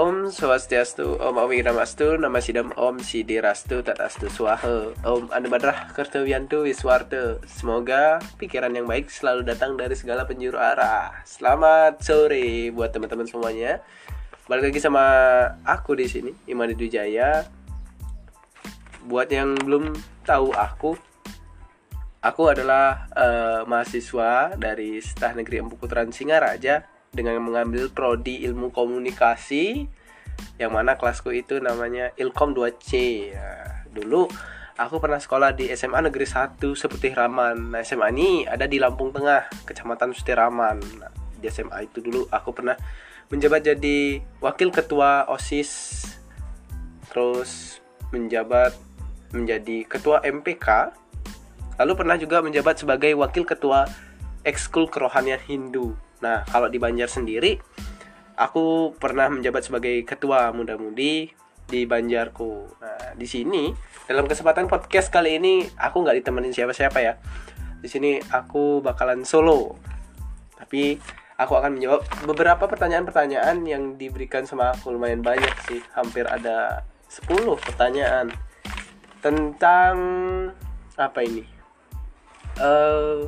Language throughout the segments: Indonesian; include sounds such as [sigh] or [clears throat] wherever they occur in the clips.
Om Swastiastu, Om Awi Ramastu, Nama Sidam Om Sidirastu, Tatastu Swaha, Om Anubadrah Kartawiantu Wiswarta. Semoga pikiran yang baik selalu datang dari segala penjuru arah. Selamat sore buat teman-teman semuanya. Balik lagi sama aku di sini, Imani Dujaya. Buat yang belum tahu aku, aku adalah uh, mahasiswa dari Setah Negeri Empu Putran Singaraja dengan mengambil prodi ilmu komunikasi yang mana kelasku itu namanya Ilkom 2C ya, dulu aku pernah sekolah di SMA Negeri 1 seperti Raman. Nah SMA ini ada di Lampung Tengah Kecamatan Sutiraman nah, di SMA itu dulu aku pernah menjabat jadi wakil ketua OSIS terus menjabat menjadi ketua MPK lalu pernah juga menjabat sebagai wakil ketua ekskul kerohanian Hindu Nah, kalau di Banjar sendiri, aku pernah menjabat sebagai ketua muda-mudi di Banjarku. Nah, di sini dalam kesempatan podcast kali ini aku nggak ditemenin siapa-siapa ya. Di sini aku bakalan solo. Tapi aku akan menjawab beberapa pertanyaan-pertanyaan yang diberikan sama aku lumayan banyak sih, hampir ada 10 pertanyaan tentang apa ini? Uh,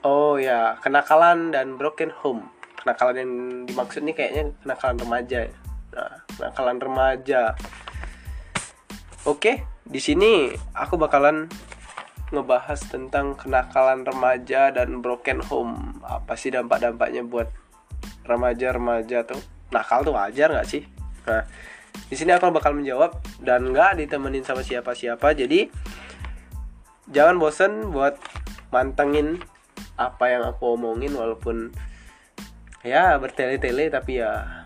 Oh ya, kenakalan dan broken home. Kenakalan yang dimaksud nih kayaknya kenakalan remaja ya. Nah, kenakalan remaja. Oke, di sini aku bakalan ngebahas tentang kenakalan remaja dan broken home. Apa sih dampak-dampaknya buat remaja-remaja tuh? Nakal tuh wajar nggak sih? Nah, di sini aku bakal menjawab dan nggak ditemenin sama siapa-siapa. Jadi jangan bosen buat mantengin apa yang aku omongin walaupun ya bertele-tele tapi ya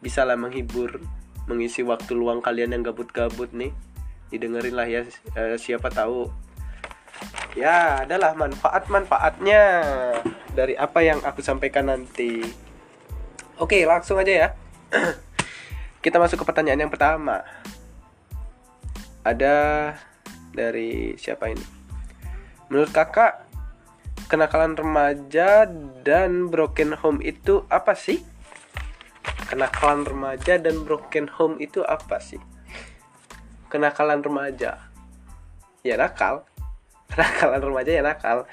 bisa lah menghibur mengisi waktu luang kalian yang gabut-gabut nih. Didengerin lah ya eh, siapa tahu. Ya adalah manfaat-manfaatnya dari apa yang aku sampaikan nanti. Oke langsung aja ya. [clears throat] Kita masuk ke pertanyaan yang pertama. Ada dari siapa ini? Menurut kakak kenakalan remaja dan broken home itu apa sih? Kenakalan remaja dan broken home itu apa sih? Kenakalan remaja ya nakal. [laughs] Kenakalan remaja ya nakal.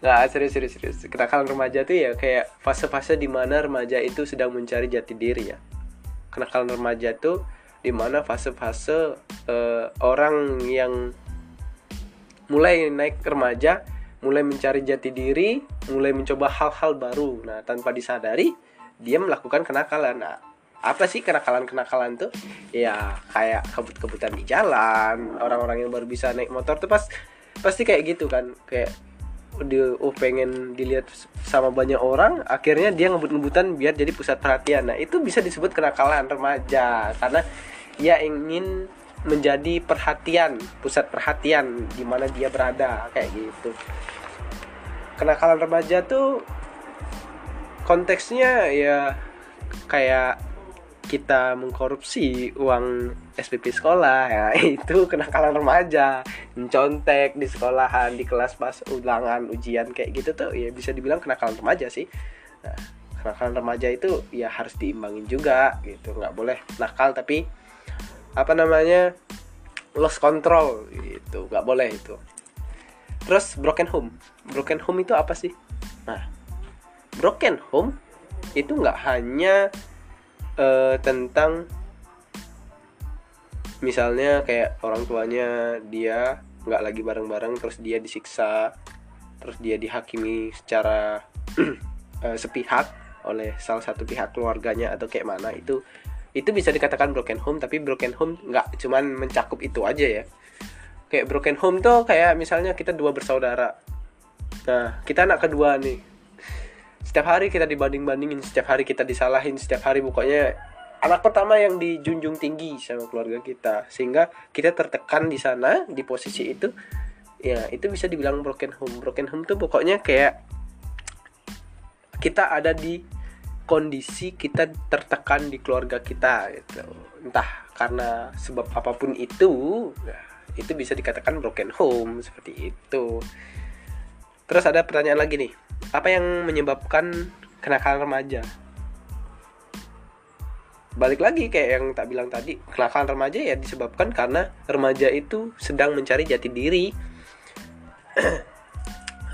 Nggak serius serius serius. Kenakalan remaja tuh ya kayak fase-fase di mana remaja itu sedang mencari jati diri ya. Kenakalan remaja tuh di mana fase-fase uh, orang yang mulai naik remaja mulai mencari jati diri, mulai mencoba hal-hal baru. Nah, tanpa disadari dia melakukan kenakalan. Nah, apa sih kenakalan-kenakalan tuh? Ya, kayak kebut-kebutan di jalan, orang-orang yang baru bisa naik motor tuh pas pasti kayak gitu kan, kayak dia oh pengen dilihat sama banyak orang, akhirnya dia ngebut-ngebutan biar jadi pusat perhatian. Nah, itu bisa disebut kenakalan remaja karena ia ingin menjadi perhatian, pusat perhatian di mana dia berada kayak gitu. Kenakalan remaja tuh konteksnya ya kayak kita mengkorupsi uang SPP sekolah ya [laughs] itu kenakalan remaja. Mencontek di sekolahan di kelas pas ulangan ujian kayak gitu tuh ya bisa dibilang kenakalan remaja sih. Nah, kenakalan remaja itu ya harus diimbangin juga gitu. Nggak boleh nakal tapi apa namanya lost control itu nggak boleh itu. Terus broken home. Broken home itu apa sih? Nah broken home itu nggak hanya uh, tentang misalnya kayak orang tuanya dia nggak lagi bareng-bareng terus dia disiksa terus dia dihakimi secara uh, [clears throat] sepihak oleh salah satu pihak keluarganya atau kayak mana itu itu bisa dikatakan broken home tapi broken home nggak cuman mencakup itu aja ya. Kayak broken home tuh kayak misalnya kita dua bersaudara. Nah kita anak kedua nih. Setiap hari kita dibanding bandingin setiap hari kita disalahin setiap hari pokoknya anak pertama yang dijunjung tinggi sama keluarga kita. Sehingga kita tertekan di sana di posisi itu ya itu bisa dibilang broken home. Broken home tuh pokoknya kayak kita ada di kondisi kita tertekan di keluarga kita gitu. Entah karena sebab apa pun itu ya, itu bisa dikatakan broken home seperti itu. Terus ada pertanyaan lagi nih apa yang menyebabkan kenakalan remaja? Balik lagi kayak yang tak bilang tadi kenakalan remaja ya disebabkan karena remaja itu sedang mencari jati diri. [clears throat]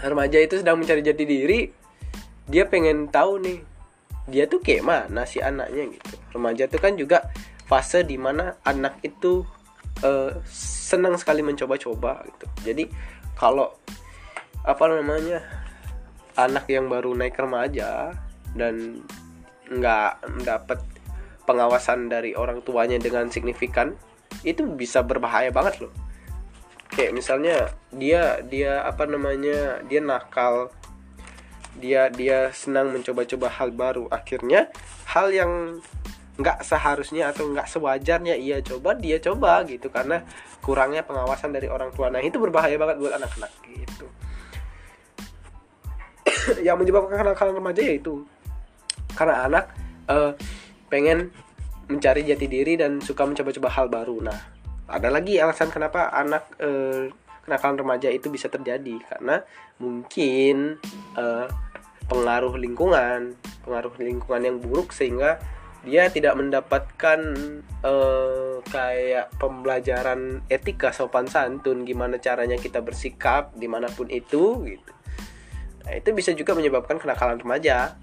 Remaja itu sedang mencari jati diri dia pengen tahu nih dia tuh kayak mana si anaknya gitu. Remaja itu kan juga fase di mana anak itu uh, senang sekali mencoba-coba gitu. Jadi kalau apa namanya anak yang baru naik remaja dan nggak dapat pengawasan dari orang tuanya dengan signifikan itu bisa berbahaya banget loh. Kayak misalnya dia dia apa namanya dia nakal dia dia senang mencoba-coba hal baru. Akhirnya hal yang nggak seharusnya atau nggak sewajarnya ia coba dia coba gitu. Karena kurangnya pengawasan dari orang tua. Nah itu berbahaya banget buat anak-anak gitu. [coughs] Yang menyebabkan kenakalan remaja yaitu karena anak uh, pengen mencari jati diri dan suka mencoba-coba hal baru. Nah, ada lagi alasan kenapa anak eh, kenakalan remaja itu bisa terjadi. Karena mungkin eh, pengaruh lingkungan, pengaruh lingkungan yang buruk sehingga dia tidak mendapatkan eh, kayak pembelajaran etika sopan santun gimana caranya kita bersikap di mana pun itu gitu. Nah, itu bisa juga menyebabkan kenakalan remaja.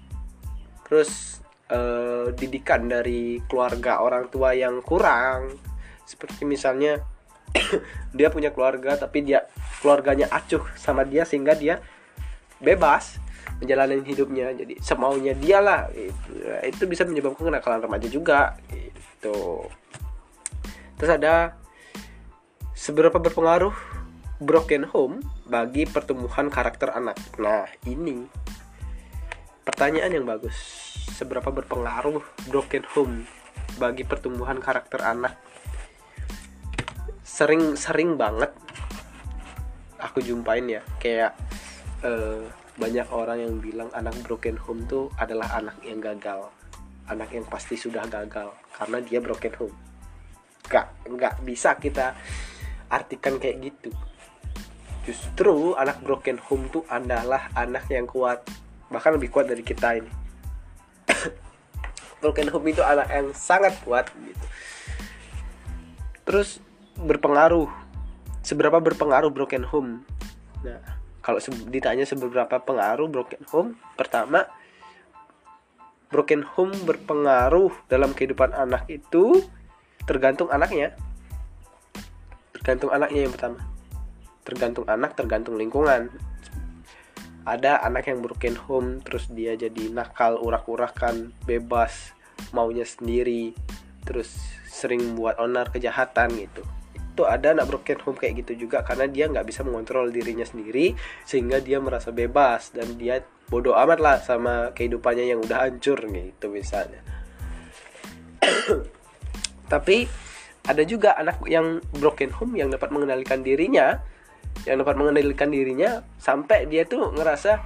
Terus uh, didikan dari keluarga orang tua yang kurang seperti misalnya [coughs] dia punya keluarga tapi dia keluarganya acuh sama dia sehingga dia bebas menjalani hidupnya. Jadi semaunya dia lah itu itu bisa menyebabkan kenakalan remaja juga gitu. Terus ada seberapa berpengaruh broken home bagi pertumbuhan karakter anak. Nah ini pertanyaan yang bagus. Seberapa berpengaruh broken home bagi pertumbuhan karakter anak? Sering-sering banget aku jumpain ya. Kayak uh, banyak orang yang bilang anak broken home tuh adalah anak yang gagal. Anak yang pasti sudah gagal karena dia broken home. Nggak nggak bisa kita artikan kayak gitu. Justru anak broken home tuh adalah anak yang kuat. Bahkan lebih kuat dari kita ini. [coughs] Broken home itu anak yang sangat kuat gitu. Terus berpengaruh. Seberapa berpengaruh broken home? Nah kalau ditanya seberapa pengaruh broken home pertama broken home berpengaruh dalam kehidupan anak itu tergantung anaknya. Tergantung anaknya yang pertama. Tergantung anak tergantung lingkungan. Ada anak yang broken home terus dia jadi nakal urak-urakan bebas maunya sendiri terus sering buat onar kejahatan gitu itu ada anak broken home kayak gitu juga karena dia nggak bisa mengontrol dirinya sendiri sehingga dia merasa bebas dan dia bodoh amat lah sama kehidupannya yang udah hancur gitu misalnya. [coughs] Tapi ada juga anak yang broken home yang dapat mengendalikan dirinya yang dapat mengendalikan dirinya sampai dia tuh ngerasa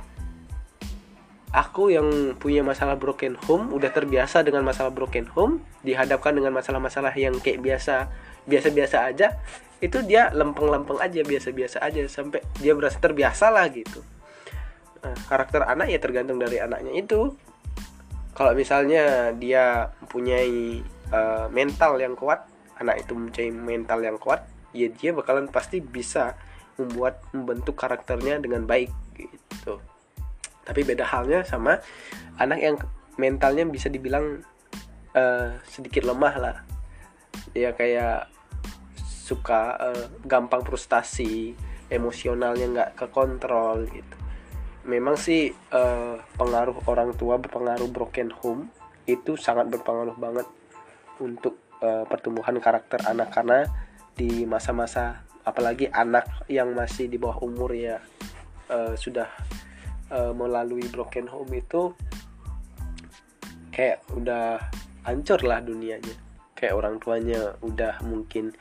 aku yang punya masalah broken home udah terbiasa dengan masalah broken home dihadapkan dengan masalah-masalah yang kayak biasa biasa-biasa aja itu dia lempeng-lempeng aja biasa-biasa aja sampai dia berasa terbiasa lah gitu. Nah, karakter anak ya tergantung dari anaknya itu. Kalau misalnya dia mempunyai uh, mental yang kuat anak itu mempunyai mental yang kuat ya dia bakalan pasti bisa membuat membentuk karakternya dengan baik gitu. Tapi beda halnya sama anak yang mentalnya bisa dibilang uh, sedikit lemah lah ya kayak suka uh, gampang frustasi emosionalnya nggak kekontrol gitu. Memang sih uh, pengaruh orang tua berpengaruh broken home itu sangat berpengaruh banget untuk uh, pertumbuhan karakter anak. Karena di masa-masa apalagi anak yang masih di bawah umur ya uh, sudah uh, melalui broken home itu kayak udah hancur lah dunianya kayak orang tuanya udah mungkin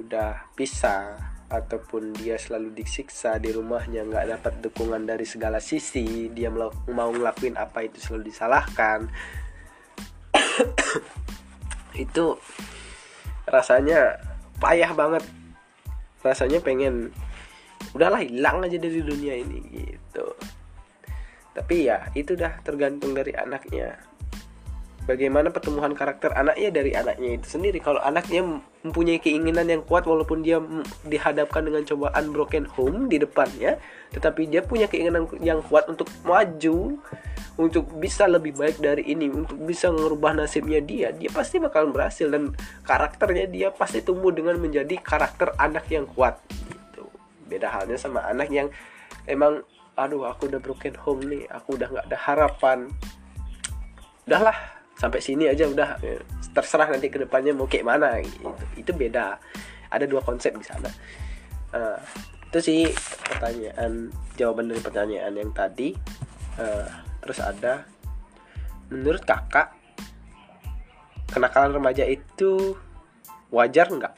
udah pisah ataupun dia selalu disiksa di rumahnya nggak dapat dukungan dari segala sisi dia mau ngelakuin apa itu selalu disalahkan. [coughs] Itu rasanya payah banget. Rasanya pengen udahlah hilang aja dari dunia ini gitu. Tapi ya itu dah tergantung dari anaknya bagaimana pertumbuhan karakter anaknya dari anaknya itu sendiri. Kalau anaknya mempunyai keinginan yang kuat walaupun dia dihadapkan dengan cobaan broken home di depannya tetapi dia punya keinginan yang kuat untuk maju untuk bisa lebih baik dari ini untuk bisa merubah nasibnya dia dia pasti bakal berhasil dan karakternya dia pasti tumbuh dengan menjadi karakter anak yang kuat gitu. Beda halnya sama anak yang emang aduh aku udah broken home nih aku udah nggak ada harapan. Udahlah sampai sini aja udah. Terserah nanti ke depannya mau kayak mana gitu. itu beda. Ada dua konsep di sana. Uh, itu sih pertanyaan jawaban dari pertanyaan yang tadi. Uh, terus ada menurut kakak kenakalan remaja itu wajar nggak?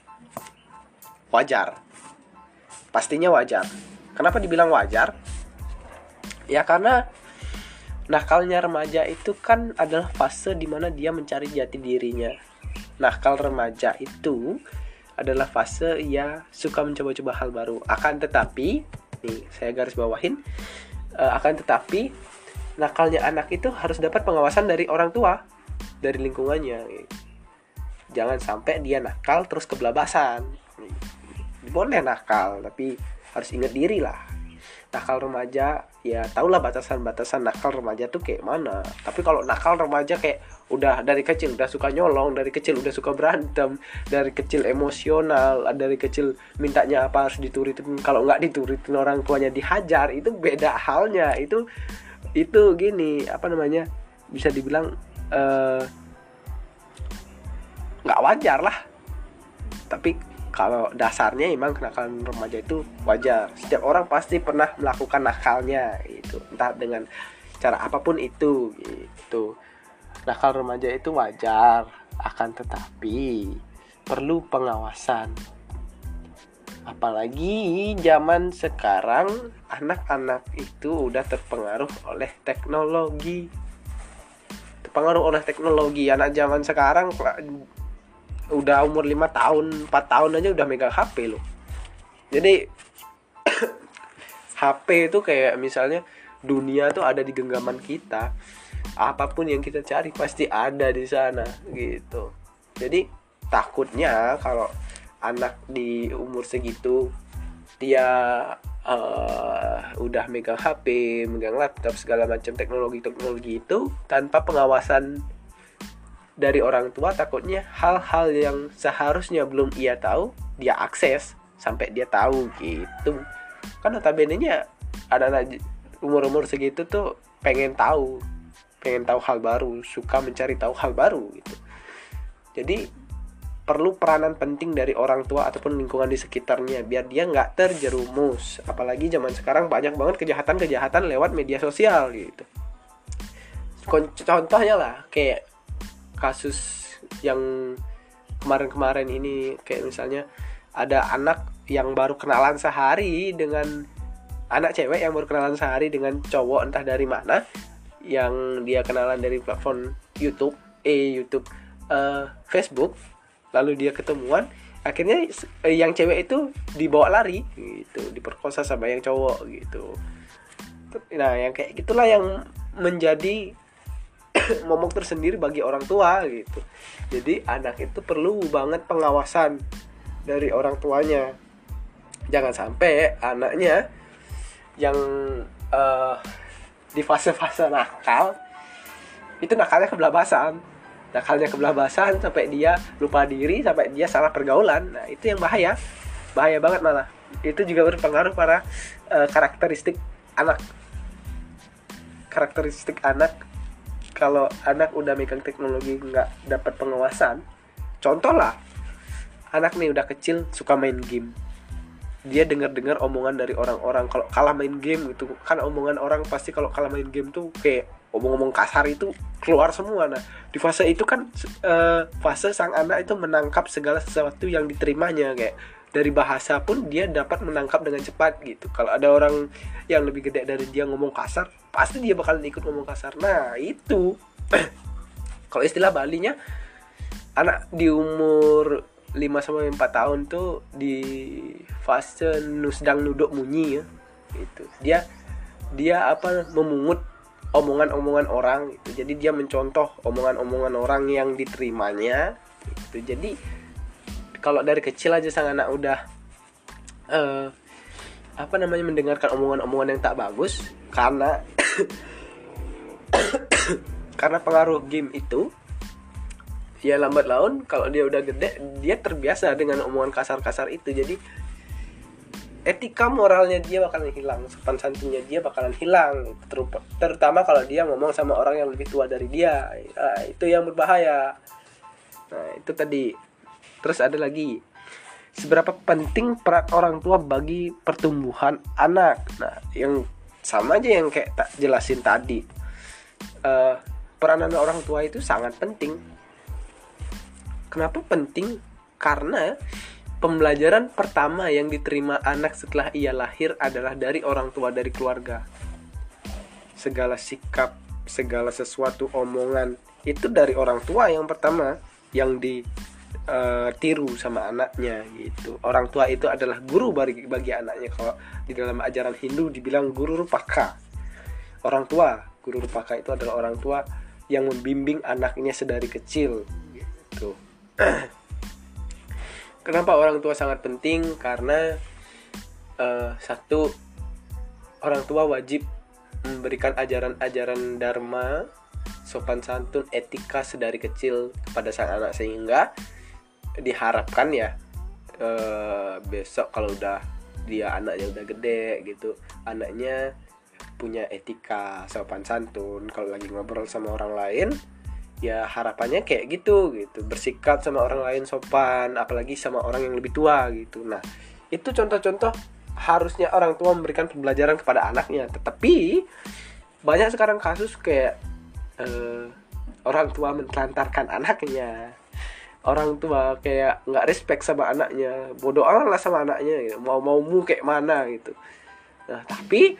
Wajar. Pastinya wajar. Kenapa dibilang wajar? Ya karena nakalnya remaja itu kan adalah fase di mana dia mencari jati dirinya. Nakal remaja itu adalah fase ia suka mencoba-coba hal baru. Akan tetapi nih saya garis bawahin uh, akan tetapi nakalnya anak itu harus dapat pengawasan dari orang tua dari lingkungannya. Jangan sampai dia nakal terus kebelabasan boleh nakal tapi harus ingat diri lah nakal remaja ya tahulah batasan-batasan nakal remaja tuh kayak mana. Tapi kalau nakal remaja kayak udah dari kecil udah suka nyolong dari kecil udah suka berantem dari kecil emosional dari kecil mintanya apa harus diturutin kalau nggak diturutin orang tuanya dihajar itu beda halnya. Itu itu gini apa namanya bisa dibilang eh, nggak uh, wajar lah. Tapi kalau dasarnya emang kenakalan remaja itu wajar. Setiap orang pasti pernah melakukan nakalnya itu entah dengan cara apa pun itu gitu. Nakal remaja itu wajar akan tetapi perlu pengawasan. Apalagi zaman sekarang anak-anak itu udah terpengaruh oleh teknologi. Terpengaruh oleh teknologi. Anak zaman sekarang udah umur 5 tahun 4 tahun aja udah megang HP loh. Jadi [coughs] HP itu kayak misalnya dunia tuh ada di genggaman kita. Apa pun yang kita cari pasti ada di sana gitu. Jadi takutnya kalau anak di umur segitu dia uh, udah megang HP, megang laptop segala macam teknologi-teknologi itu tanpa pengawasan dari orang tua takutnya hal-hal yang seharusnya belum ia tahu dia akses sampai dia tahu gitu. Kan notabene nya anak-anak umur-umur segitu tuh pengen tahu pengen tahu hal baru suka mencari tahu hal baru gitu. Jadi perlu peranan penting dari orang tua ataupun lingkungan di sekitarnya biar dia nggak terjerumus. Apalagi zaman sekarang banyak banget kejahatan-kejahatan lewat media sosial gitu. Contohnya lah kayak kasus yang kemarin-kemarin ini kayak misalnya ada anak yang baru kenalan sehari dengan anak cewek yang baru kenalan sehari dengan cowok entah dari mana yang dia kenalan dari platform YouTube eh YouTube uh, Facebook lalu dia ketemuan akhirnya eh, yang cewek itu dibawa lari gitu diperkosa sama yang cowok gitu. Nah yang kayak gitulah yang menjadi [coughs] momok tersendiri bagi orang tua gitu. Jadi anak itu perlu banget pengawasan dari orang tuanya. Jangan sampai anaknya yang uh, di fase-fase nakal itu nakalnya kebelabasan nakalnya kebelabasan sampai dia lupa diri sampai dia salah pergaulan. Nah itu yang bahaya. Bahaya banget malah. Itu juga berpengaruh pada uh, karakteristik anak. Karakteristik anak kalau anak udah megang teknologi nggak dapat pengawasan contoh lah anak nih udah kecil suka main game. Dia dengar-dengar omongan dari orang-orang kalau kalah main game gitu. Kan omongan orang pasti kalau kalah main game tuh kayak omong-omong kasar itu keluar semua. Nah di fase itu kan uh, fase sang anak itu menangkap segala sesuatu yang diterimanya kayak dari bahasa pun dia dapat menangkap dengan cepat gitu kalau ada orang yang lebih gede dari dia ngomong kasar pasti dia bakalan ikut ngomong kasar nah itu [clears throat] kalau istilah Balinya anak di umur 5 sampai 4 tahun tuh di fase sedang nuduk munyi ya gitu dia dia apa memungut omongan-omongan orang gitu. jadi dia mencontoh omongan-omongan orang yang diterimanya gitu. jadi kalau dari kecil aja sang anak udah uh, apa namanya mendengarkan omongan-omongan yang tak bagus karena [coughs] karena pengaruh game itu ya lambat laun kalau dia udah gede dia terbiasa dengan omongan kasar-kasar itu. Jadi etika moralnya dia bakalan hilang sopan santunnya dia bakalan hilang terutama kalau dia ngomong sama orang yang lebih tua dari dia. Nah, itu yang berbahaya. Nah itu tadi terus ada lagi seberapa penting peran orang tua bagi pertumbuhan anak nah yang sama aja yang kayak tak jelasin tadi uh, peranan orang tua itu sangat penting Kenapa penting? Karena pembelajaran pertama yang diterima anak setelah ia lahir adalah dari orang tua dari keluarga. Segala sikap, segala sesuatu omongan itu dari orang tua yang pertama yang ditiru uh, sama anaknya gitu. Orang tua itu adalah guru bagi bagi anaknya. Kalau di dalam ajaran Hindu dibilang guru rupaka. Orang tua, guru rupaka itu adalah orang tua yang membimbing anaknya sedari kecil gitu. [clears throat] Kenapa orang tua sangat penting? Karena uh, satu orang tua wajib memberikan ajaran-ajaran dharma, sopan santun, etika sedari kecil kepada sang anak sehingga diharapkan ya uh, besok kalau udah dia anaknya udah gede gitu, anaknya punya etika sopan santun kalau lagi ngobrol sama orang lain ya harapannya kayak gitu gitu. Bersikap sama orang lain sopan apalagi sama orang yang lebih tua gitu. Nah itu contoh-contoh harusnya orang tua memberikan pembelajaran kepada anaknya. Tetapi banyak sekarang kasus kayak uh, orang tua mentelantarkan anaknya orang tua kayak nggak respect sama anaknya bodoh amat lah sama anaknya gitu. mau mau mu kayak mana gitu nah tapi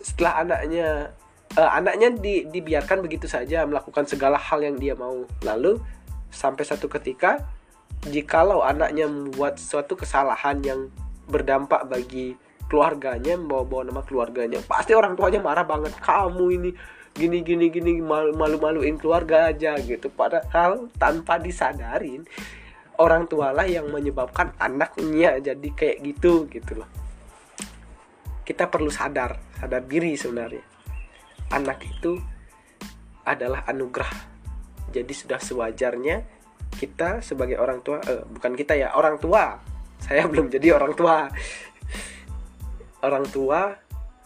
setelah anaknya uh, anaknya di, dibiarkan begitu saja melakukan segala hal yang dia mau. Lalu sampai satu ketika jikalau anaknya membuat suatu kesalahan yang berdampak bagi keluarganya, membawa-bawa nama keluarganya, pasti orang tuanya marah banget. Kamu ini gini gini gini malu-maluin keluarga aja gitu. Padahal tanpa disadarin orang tualah yang menyebabkan anaknya jadi kayak gitu gitu loh. Kita perlu sadar, sadar diri sebenarnya anak itu adalah anugerah. Jadi sudah sewajarnya kita sebagai orang tua, eh, bukan kita ya, orang tua. Saya belum jadi orang tua. Orang tua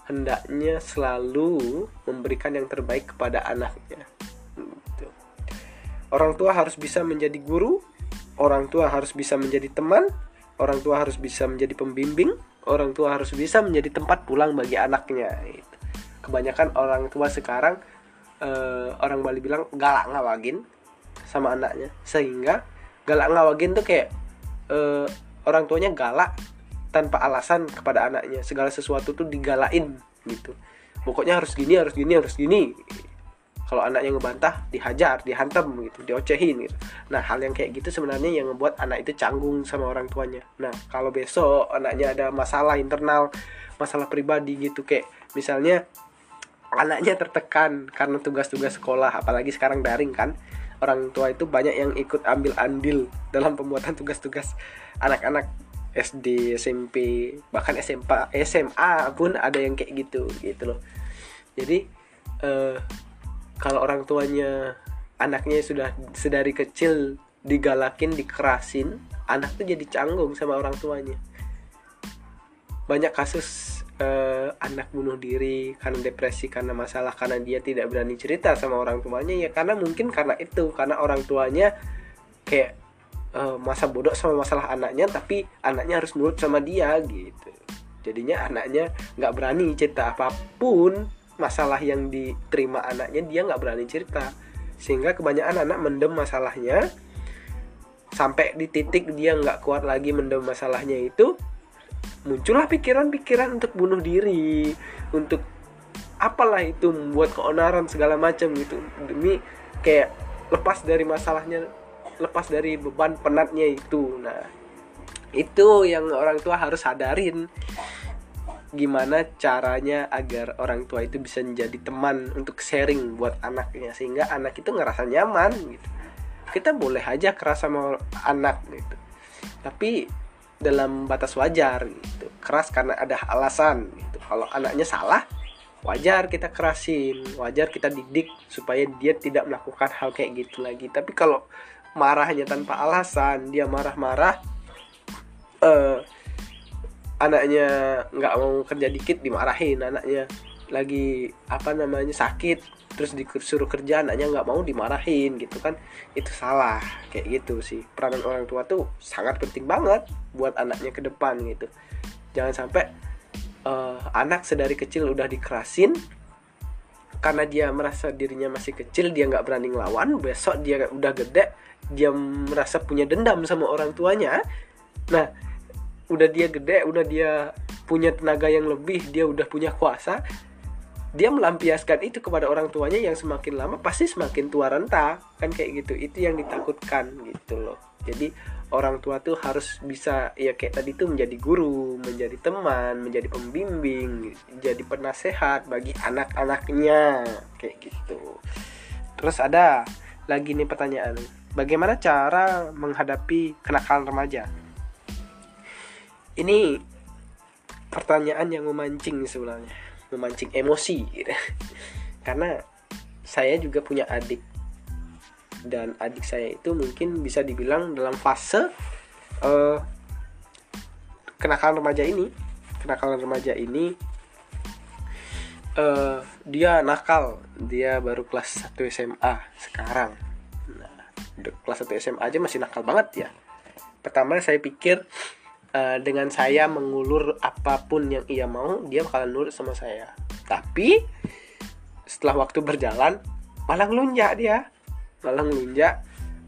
hendaknya selalu memberikan yang terbaik kepada anaknya. Gitu. Orang tua harus bisa menjadi guru, orang tua harus bisa menjadi teman, orang tua harus bisa menjadi pembimbing, orang tua harus bisa menjadi tempat pulang bagi anaknya. Gitu kebanyakan orang tua sekarang uh, orang Bali bilang galak ngawagin sama anaknya sehingga galak ngawagin tuh kayak uh, orang tuanya galak tanpa alasan kepada anaknya. Segala sesuatu tuh digalain gitu. Pokoknya harus gini harus gini harus gini. Kalau anaknya ngebantah dihajar dihantam gitu diocehin gitu. Nah hal yang kayak gitu sebenarnya yang membuat anak itu canggung sama orang tuanya. Nah kalau besok anaknya ada masalah internal masalah pribadi gitu kayak misalnya anaknya tertekan karena tugas-tugas sekolah apalagi sekarang daring kan orang tua itu banyak yang ikut ambil andil dalam pembuatan tugas-tugas anak-anak SD SMP bahkan SMA SMA pun ada yang kayak gitu gitu loh. Jadi eh, kalau orang tuanya anaknya sudah sedari kecil digalakin dikerasin anak tuh jadi canggung sama orang tuanya. Banyak kasus uh, anak bunuh diri karena depresi karena masalah karena dia tidak berani cerita sama orang tuanya. Ya karena mungkin karena itu karena orang tuanya kayak uh, masa bodoh sama masalah anaknya tapi anaknya harus nurut sama dia gitu. Jadinya anaknya nggak berani cerita apa pun masalah yang diterima anaknya dia nggak berani cerita. Sehingga kebanyakan anak mendem masalahnya sampai di titik dia nggak kuat lagi mendem masalahnya itu muncullah pikiran-pikiran untuk bunuh diri untuk apalah itu membuat keonaran segala macam gitu. Demi kayak lepas dari masalahnya lepas dari beban penatnya itu. Nah itu yang orang tua harus sadarin. Gimana caranya agar orang tua itu bisa menjadi teman untuk sharing buat anaknya sehingga anak itu ngerasa nyaman gitu. Kita boleh aja keras sama anak gitu. Tapi dalam batas wajar gitu. Keras karena ada alasan gitu. Kalau anaknya salah wajar kita kerasin wajar kita didik supaya dia tidak melakukan hal kayak gitu lagi. Tapi kalau marahnya tanpa alasan dia marah-marah uh, anaknya nggak mau kerja dikit dimarahin anaknya. Lagi apa namanya sakit terus disuruh kerja anaknya nggak mau dimarahin gitu kan. Itu salah kayak gitu sih. Peranan orang tua tuh sangat penting banget buat anaknya ke depan gitu. Jangan sampai uh, anak sedari kecil udah dikerasin karena dia merasa dirinya masih kecil dia nggak berani ngelawan besok dia udah gede dia merasa punya dendam sama orang tuanya. Nah udah dia gede udah dia punya tenaga yang lebih dia udah punya kuasa dia melampiaskan itu kepada orang tuanya yang semakin lama pasti semakin tua renta. Kan kayak gitu itu yang ditakutkan gitu loh. Jadi orang tua tuh harus bisa ya kayak tadi tuh menjadi guru menjadi teman menjadi pembimbing jadi penasehat bagi anak-anaknya kayak gitu. Terus ada lagi nih pertanyaan bagaimana cara menghadapi kenakalan remaja? Ini pertanyaan yang memancing sebenarnya memancing emosi. [laughs] Karena saya juga punya adik dan adik saya itu mungkin bisa dibilang dalam fase uh, kenakalan remaja ini. Kenakalan remaja ini uh, dia nakal. Dia baru kelas 1 SMA sekarang. Nah kelas 1 SMA aja masih nakal banget ya. Pertama saya pikir uh, dengan saya mengulur apa pun yang ia mau dia bakalan nurut sama saya. Tapi setelah waktu berjalan malah ngelunjak dia malah ngelunjak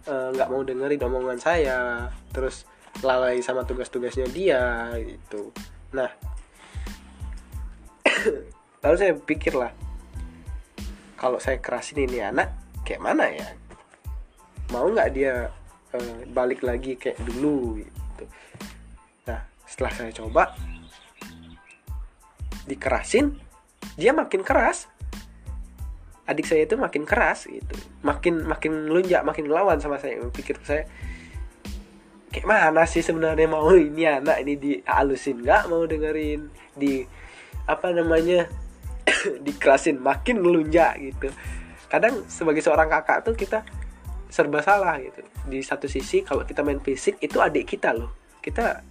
eh, nggak uh, mau dengerin omongan saya terus lalai sama tugas-tugasnya dia gitu. Nah [coughs] lalu saya pikir lah kalau saya kerasin ini anak kayak mana ya? Mau nggak dia uh, balik lagi kayak dulu gitu. Setelah saya coba dikerasin dia makin keras adik saya itu makin keras gitu. Makin makin lunjak makin lawan sama saya. Pikir saya kayak mana sih sebenarnya mau ini anak ini dihalusin? Nggak mau dengerin di apa namanya [coughs] dikerasin. Makin melunjak gitu. Kadang sebagai seorang kakak tuh kita serba salah gitu. Di satu sisi kalau kita main fisik itu adik kita loh. Kita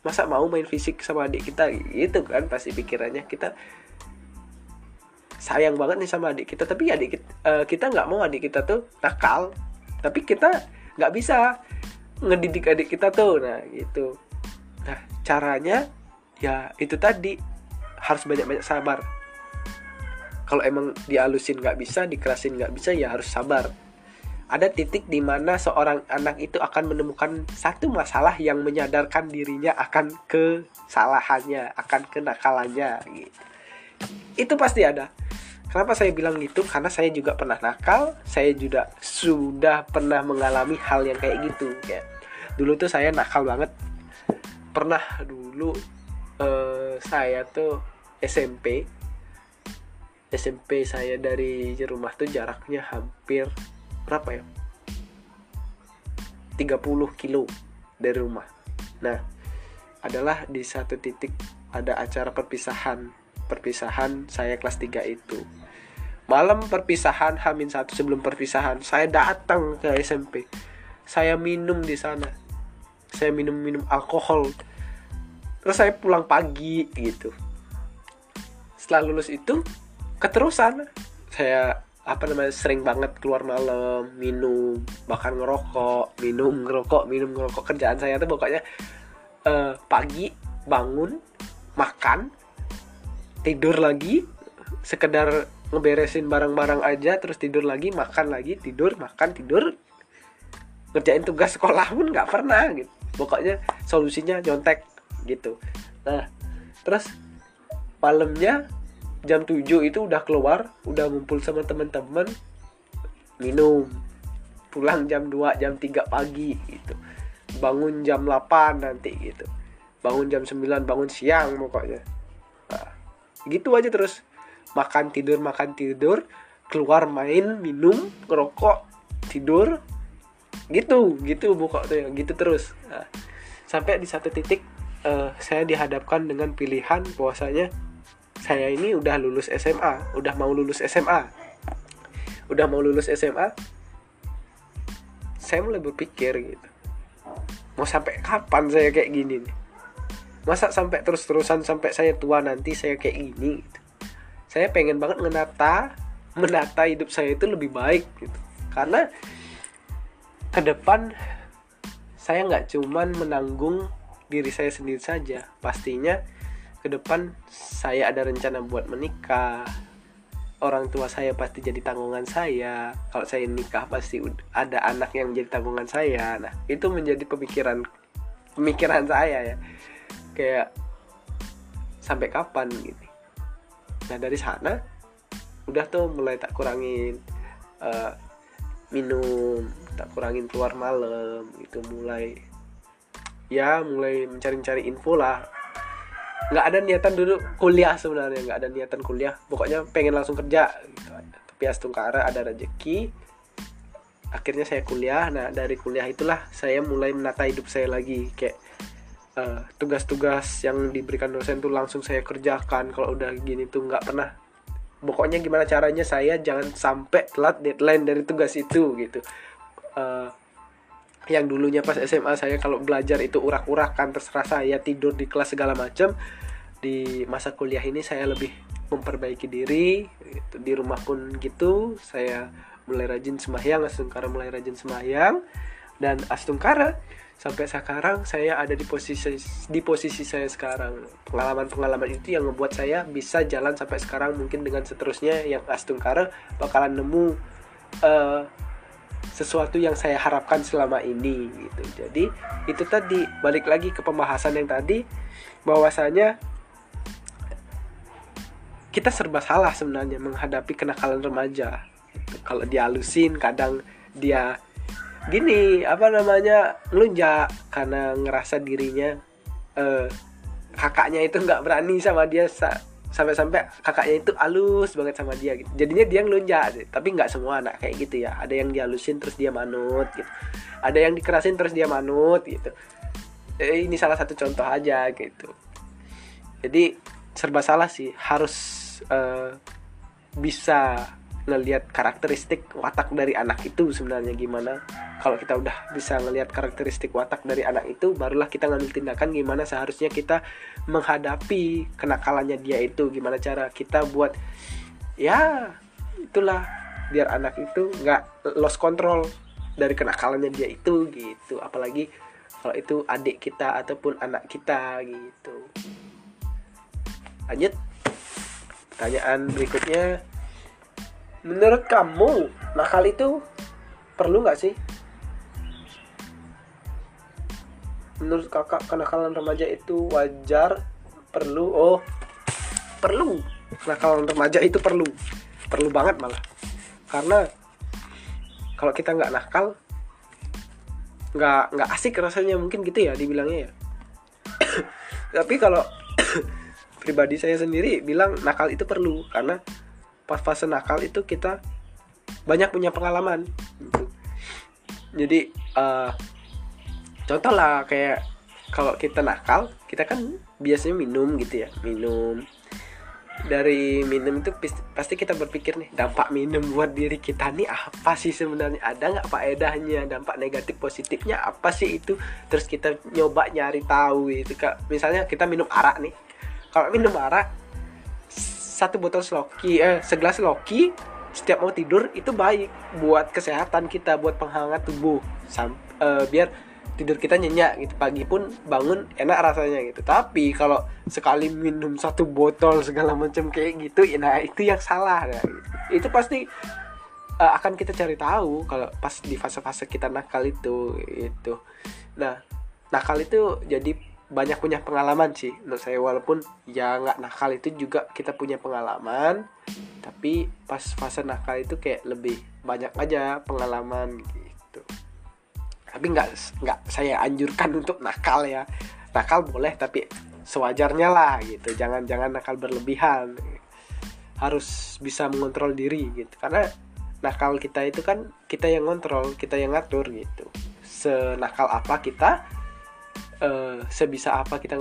masa mau main fisik sama adik kita? Gitu kan pasti pikirannya. Kita sayang banget nih sama adik kita. Tapi adik kita uh, kita nggak mau adik kita tuh nakal. Tapi kita nggak bisa ngedidik adik kita tuh. Nah gitu. Nah caranya ya itu tadi. Harus banyak-banyak sabar. Kalau emang dialusin nggak bisa dikerasin nggak bisa ya harus sabar. Ada titik di mana seorang anak itu akan menemukan satu masalah yang menyadarkan dirinya akan kesalahannya, akan kenakalannya gitu. Itu pasti ada. Kenapa saya bilang gitu? Karena saya juga pernah nakal, saya juga sudah pernah mengalami hal yang kayak gitu ya. Dulu tuh saya nakal banget. Pernah dulu uh, saya tuh SMP SMP saya dari rumah tuh jaraknya hampir berapa ya 30 kilo dari rumah nah adalah di satu titik ada acara perpisahan perpisahan saya kelas 3 itu. Malam perpisahan Hamin satu sebelum perpisahan saya datang ke SMP saya minum di sana. Saya minum minum alkohol. Terus saya pulang pagi gitu. Setelah lulus itu keterusan. Saya apa namanya sering banget keluar malam minum bahkan ngerokok minum ngerokok minum ngerokok. Kerjaan saya tuh pokoknya uh, pagi bangun makan tidur lagi sekedar ngeberesin barang-barang aja terus tidur lagi makan lagi tidur makan tidur. Ngerjain tugas sekolah pun nggak pernah gitu. Pokoknya solusinya nyontek gitu. Nah terus malamnya jam 7 itu udah keluar udah ngumpul sama teman-teman minum. Pulang jam 2 jam 3 pagi gitu. Bangun jam 8 nanti gitu. Bangun jam 9 bangun siang pokoknya gitu aja terus. Makan tidur makan tidur. Keluar main minum ngerokok tidur. Gitu gitu buka tuh ya. Gitu terus. Nah, sampai di satu titik uh, saya dihadapkan dengan pilihan bahwasanya saya ini udah lulus SMA udah mau lulus SMA udah mau lulus SMA saya mulai berpikir gitu. Mau sampai kapan saya kayak gini nih masa sampai terus-terusan sampai saya tua nanti saya kayak gini gitu. saya pengen banget menata menata hidup saya itu lebih baik gitu. Karena ke depan saya nggak cuman menanggung diri saya sendiri saja. Pastinya ke depan saya ada rencana buat menikah. Orang tua saya pasti jadi tanggungan saya. Kalau saya nikah pasti ada anak yang jadi tanggungan saya. Nah itu menjadi pemikiran pemikiran saya ya kayak sampai kapan gitu. Nah dari sana udah tuh mulai tak kurangin uh, minum tak kurangin keluar malam itu mulai ya mulai mencari-cari info lah. Nggak ada niatan dulu kuliah sebenarnya nggak ada niatan kuliah. Pokoknya pengen langsung kerja gitu. Tapi astungkara ada rezeki akhirnya saya kuliah. Nah dari kuliah itulah saya mulai menata hidup saya lagi. Kayak tugas-tugas uh, yang diberikan dosen tuh langsung saya kerjakan. Kalau udah gini tuh nggak pernah. Pokoknya gimana caranya saya jangan sampai telat deadline dari tugas itu gitu. Uh, yang dulunya pas SMA saya kalau belajar itu urak-urakan terserah saya tidur di kelas segala macam di masa kuliah ini saya lebih memperbaiki diri gitu. di rumah pun gitu saya mulai rajin sembahyang Astungkara mulai rajin sembahyang dan Astungkara sampai sekarang saya ada di posisi di posisi saya sekarang. Pengalaman-pengalaman itu yang membuat saya bisa jalan sampai sekarang. Mungkin dengan seterusnya yang Astungkara bakalan nemu uh, sesuatu yang saya harapkan selama ini gitu. Jadi itu tadi balik lagi ke pembahasan yang tadi bahwasanya kita serba salah sebenarnya menghadapi kenakalan remaja. Kalau dialusin kadang dia gini apa namanya ngelunjak karena ngerasa dirinya uh, kakaknya itu nggak berani sama dia sampai-sampai kakaknya itu halus banget sama dia gitu. jadinya dia ngelunjak tapi nggak semua anak kayak gitu ya. Ada yang dihalusin terus dia manut gitu. Ada yang dikerasin terus dia manut gitu. Eh, ini salah satu contoh aja gitu. Jadi serba salah sih harus uh, bisa ngelihat karakteristik watak dari anak itu sebenarnya gimana. Kalau kita udah bisa ngelihat karakteristik watak dari anak itu barulah kita ngambil tindakan gimana seharusnya kita menghadapi kenakalannya dia itu. Gimana cara kita buat ya itulah. Biar anak itu nggak lost control dari kenakalannya dia itu gitu. Apalagi kalau itu adik kita ataupun anak kita gitu. Lanjut. Pertanyaan berikutnya menurut kamu nakal itu perlu nggak sih? Menurut kakak kenakalan remaja itu wajar perlu? Oh perlu. Kenakalan remaja itu perlu. Perlu banget malah. Karena kalau kita nggak nakal nggak nggak asik rasanya mungkin gitu ya dibilangnya ya. [coughs] Tapi kalau [coughs] pribadi saya sendiri bilang nakal itu perlu karena pas fase nakal itu kita banyak punya pengalaman. Jadi uh, contoh lah kayak kalau kita nakal kita kan biasanya minum gitu ya minum. Dari minum itu pasti kita berpikir nih dampak minum buat diri kita nih apa sih sebenarnya? Ada nggak faedahnya dampak negatif positifnya apa sih itu? Terus kita nyoba nyari tahu itu kak. Misalnya kita minum arak nih. Kalau minum arak satu botol sloki eh segelas loki setiap mau tidur itu baik buat kesehatan kita buat penghangat tubuh. Sam, uh, biar tidur kita nyenyak gitu. Pagi pun bangun enak rasanya gitu. Tapi kalau sekali minum satu botol segala macam kayak gitu ya nah itu yang salah ya itu pasti uh, akan kita cari tahu kalau pas di fase-fase kita nakal itu itu nah nakal itu jadi banyak punya pengalaman sih menurut saya. Walaupun ya nggak nakal itu juga kita punya pengalaman tapi pas fase nakal itu kayak lebih banyak aja pengalaman gitu. Tapi nggak nggak saya anjurkan [laughs] untuk nakal ya. Nakal boleh tapi sewajarnya lah gitu. Jangan jangan nakal berlebihan. Harus bisa mengontrol diri gitu. Karena nakal kita itu kan kita yang ngontrol kita yang ngatur gitu. Senakal apa kita uh, sebisa apa kita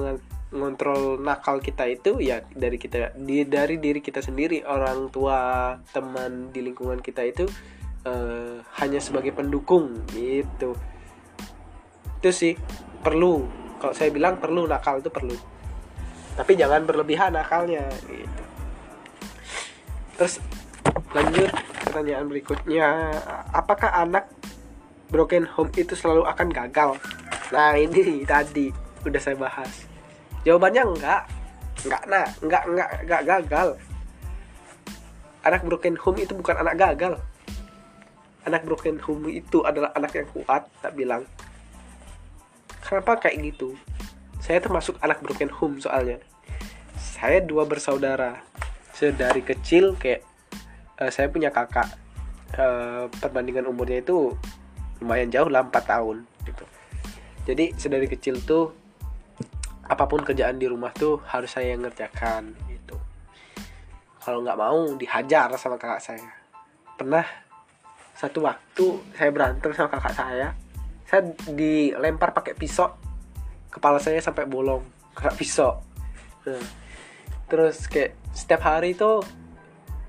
ngontrol nakal kita itu ya dari kita di dari diri kita sendiri. Orang tua teman di lingkungan kita itu uh, hanya sebagai pendukung gitu. Itu sih perlu. Kalau saya bilang perlu nakal itu perlu. Tapi jangan berlebihan nakalnya gitu. Terus lanjut pertanyaan berikutnya. Apakah anak broken home itu selalu akan gagal nah ini tadi udah saya bahas. Jawabannya enggak. Enggak nah enggak enggak enggak gagal. Anak broken home itu bukan anak gagal. Anak broken home itu adalah anak yang kuat tak bilang. Kenapa kayak gitu? Saya termasuk anak broken home soalnya. Saya dua bersaudara. Sedari kecil kayak uh, saya punya kakak. Uh, perbandingan umurnya itu lumayan jauh lah 4 tahun jadi sedari kecil tuh apa pun kerjaan di rumah tuh harus saya yang ngerjakan gitu. Kalau nggak mau dihajar sama kakak saya. Pernah satu waktu saya berantem sama kakak saya saya dilempar pakai pisau kepala saya sampai bolong kena pisau. Nah, terus kayak setiap hari itu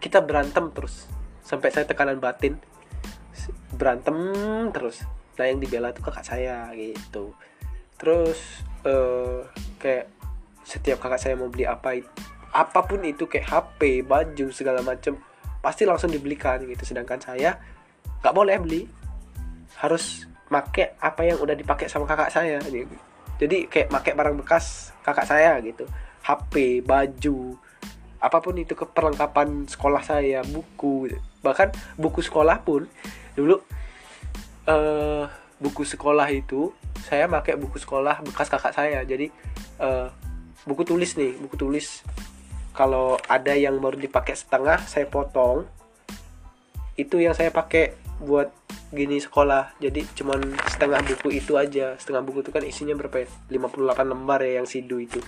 kita berantem terus sampai saya tekanan batin berantem terus nah yang dibela tuh kakak saya gitu. Terus uh, kayak setiap kakak saya mau beli apa apa pun itu kayak HP baju segala macem pasti langsung dibelikan gitu. Sedangkan saya nggak boleh beli. Harus make apa yang udah dipakai sama kakak saya gitu. jadi kayak make barang bekas kakak saya gitu. HP baju apa pun itu keperlengkapan sekolah saya buku. Bahkan buku sekolah pun dulu uh, buku sekolah itu saya pakai buku sekolah bekas kakak saya. Jadi uh, buku tulis nih buku tulis. Kalau ada yang baru dipakai setengah saya potong. Itu yang saya pakai buat gini sekolah. Jadi cuman setengah buku itu aja. Setengah buku itu kan isinya berapa ya? 58 lembar ya yang sidu itu.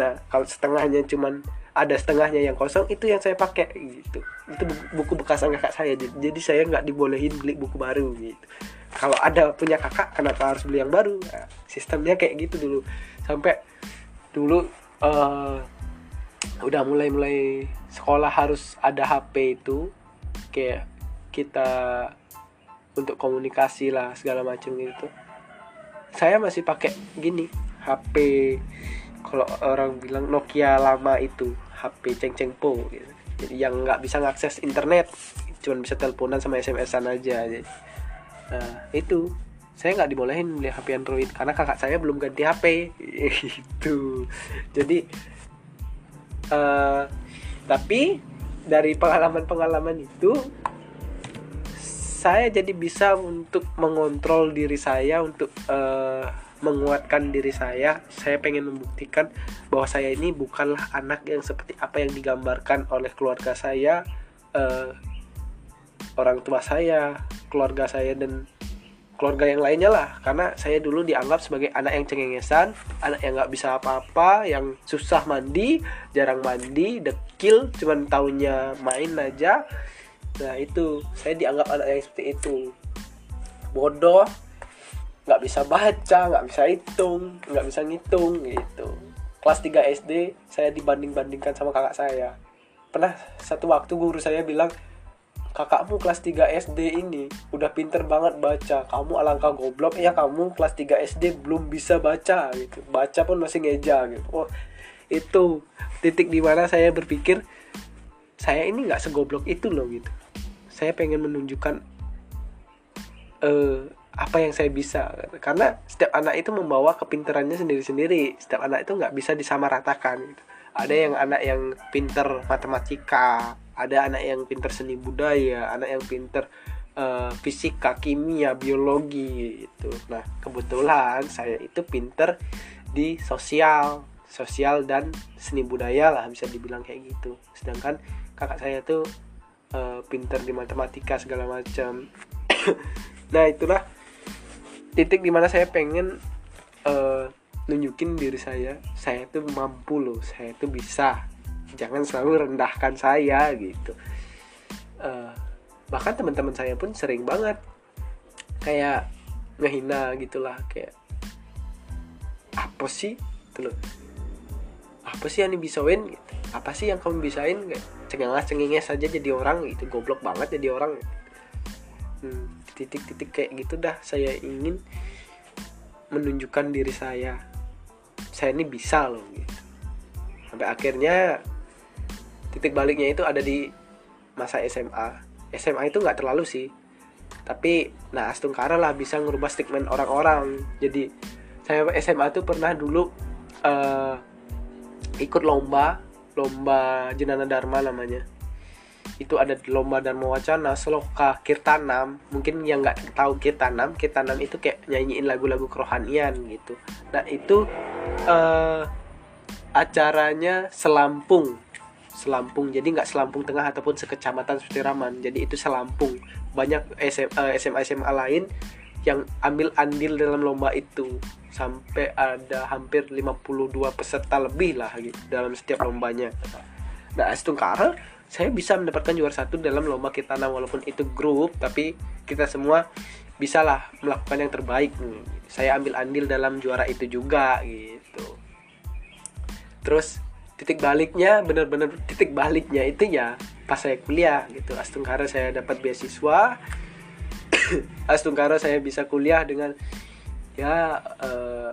Nah kalau setengahnya cuman ada setengahnya yang kosong itu yang saya pakai gitu. Itu buku bekas kakak saya. Jadi saya nggak dibolehin beli buku baru gitu. Kalau ada punya kakak kenapa harus beli yang baru? Nah, sistemnya kayak gitu dulu. Sampai dulu uh, udah mulai mulai sekolah harus ada HP itu. Kayak kita untuk komunikasi lah segala macam gitu. Saya masih pakai gini HP kalau orang bilang Nokia lama itu HP ceng-ceng po gitu. jadi yang nggak bisa ngakses internet cuma bisa teleponan sama SMS-an aja jadi, nah itu saya nggak dibolehin beli HP Android karena kakak saya belum ganti HP [laughs] itu jadi uh, tapi dari pengalaman-pengalaman itu saya jadi bisa untuk mengontrol diri saya untuk uh, menguatkan diri saya saya pengen membuktikan bahwa saya ini bukanlah anak yang seperti apa yang digambarkan oleh keluarga saya uh, orang tua saya keluarga saya dan keluarga yang lainnya lah. Karena saya dulu dianggap sebagai anak yang cengengesan anak yang nggak bisa apa-apa yang susah mandi jarang mandi dekil cuman tahunya main aja. Nah itu saya dianggap anak yang seperti itu. Bodoh nggak bisa baca nggak bisa hitung nggak bisa ngitung gitu. Kelas 3 SD saya dibanding bandingkan sama kakak saya. Pernah satu waktu guru saya bilang kakakmu kelas 3 SD ini udah pinter banget baca. Kamu alangkah goblok. Ya kamu kelas 3 SD belum bisa baca gitu. Baca pun masih ngeja gitu. Oh itu titik di mana saya berpikir saya ini nggak segoblok itu loh gitu. Saya pengen menunjukkan uh, apa yang saya bisa. Karena setiap anak itu membawa kepintarannya sendiri-sendiri. Setiap anak itu nggak bisa disamaratakan gitu. ada yang anak yang pinter matematika ada anak yang pinter seni budaya anak yang pinter uh, fisika kimia biologi itu nah kebetulan saya itu pinter di sosial sosial dan seni budaya lah bisa dibilang kayak gitu. Sedangkan kakak saya tuh uh, pinter di matematika segala macam. [coughs] Nah itulah titik di mana saya pengen uh, nunjukin diri saya. Saya tuh mampu loh saya tuh bisa. Jangan selalu rendahkan saya gitu. Uh, bahkan teman-teman saya pun sering banget kayak ngehina gitulah kayak apa sih? Gitu loh. Apa sih yang win gitu. Apa sih yang kamu bisain? Kayak cengenges saja jadi orang gitu goblok banget jadi orang. Hmm, titik-titik kayak gitu dah saya ingin menunjukkan diri saya. Saya ini bisa loh gitu. Sampai akhirnya titik baliknya itu ada di masa SMA SMA itu nggak terlalu sih tapi nah Astungkara lah bisa ngubah statement orang-orang. Jadi saya SMA tuh pernah dulu uh, ikut lomba lomba Jenana Dharma namanya itu ada lomba Dharma Wacana Seloka Kirtanam. Mungkin yang nggak tahu Kirtanam Kirtanam itu kayak nyanyiin lagu-lagu kerohanian gitu. Nah itu uh, acaranya selampung. Selampung jadi nggak selampung tengah ataupun sekecamatan seperti Raman jadi itu selampung. Banyak SMA SMA, SMA lain yang ambil andil dalam lomba itu. Sampai ada hampir 52 peserta lebih lah gitu dalam setiap lombanya. Nah Astungkara saya bisa mendapatkan juara satu dalam lomba kita nah walaupun itu grup tapi kita semua bisalah melakukan yang terbaik saya ambil andil dalam juara itu juga gitu. Terus titik baliknya bener-bener titik baliknya itu ya pas saya kuliah gitu. Astungkara saya dapat beasiswa. [coughs] Astungkara saya bisa kuliah dengan ya eh,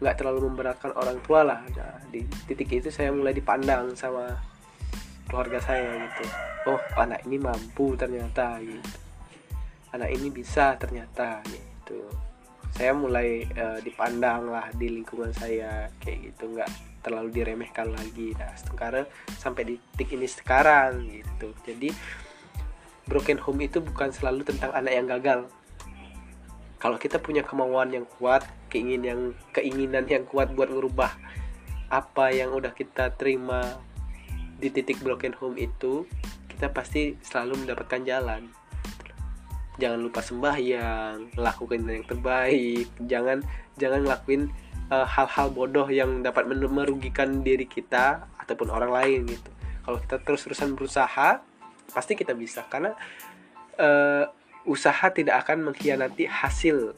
nggak uh, terlalu memberatkan orang tua lah. Nah, di titik itu saya mulai dipandang sama keluarga saya gitu. Oh anak ini mampu ternyata gitu. Anak ini bisa ternyata gitu. Saya mulai uh, dipandang lah di lingkungan saya kayak gitu. Nggak terlalu diremehkan lagi. Nah sekarang sampai di titik ini sekarang gitu. Jadi broken home itu bukan selalu tentang anak yang gagal. Kalau kita punya kemauan yang kuat keinginan yang keinginan yang kuat buat merubah apa yang udah kita terima di titik broken home itu kita pasti selalu mendapatkan jalan. Jangan lupa sembahyang lakukan yang terbaik. Jangan jangan lakuin Eh, hal-hal uh, bodoh yang dapat merugikan diri kita ataupun orang lain gitu. Kalau kita terus-terusan berusaha pasti kita bisa. Karena uh, usaha tidak akan mengkhianati hasil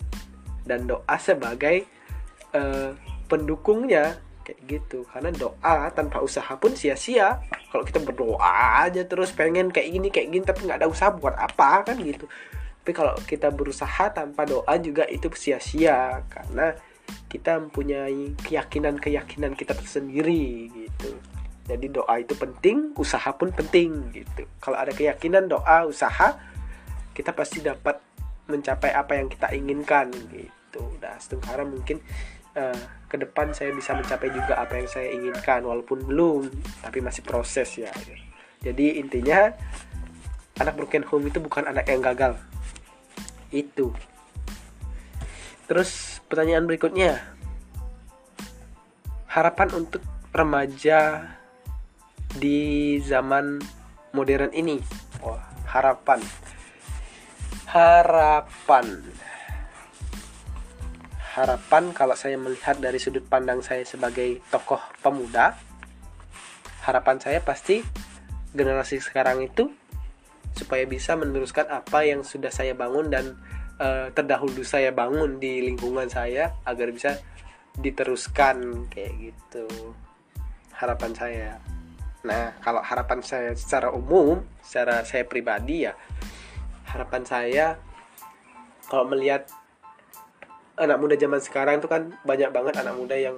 dan doa sebagai uh, pendukungnya kayak gitu karena doa tanpa usaha pun sia-sia kalau kita berdoa aja terus pengen kayak gini kayak gini tapi nggak ada usaha buat apa kan gitu tapi kalau kita berusaha tanpa doa juga itu sia-sia karena kita mempunyai keyakinan-keyakinan kita tersendiri gitu. Jadi doa itu penting, usaha pun penting gitu. Kalau ada keyakinan, doa, usaha, kita pasti dapat mencapai apa yang kita inginkan gitu. Nah, sekarang mungkin uh, ke depan saya bisa mencapai juga apa yang saya inginkan walaupun belum, tapi masih proses ya. Jadi intinya anak broken home itu bukan anak yang gagal. Itu. Terus pertanyaan berikutnya harapan untuk remaja di zaman modern ini Wah, harapan harapan harapan kalau saya melihat dari sudut pandang saya sebagai tokoh pemuda harapan saya pasti generasi sekarang itu supaya bisa meneruskan apa yang sudah saya bangun dan uh, terdahulu saya bangun di lingkungan saya agar bisa diteruskan kayak gitu. Harapan saya. Nah kalau harapan saya secara umum secara saya pribadi ya harapan saya kalau melihat anak muda zaman sekarang itu kan banyak banget anak muda yang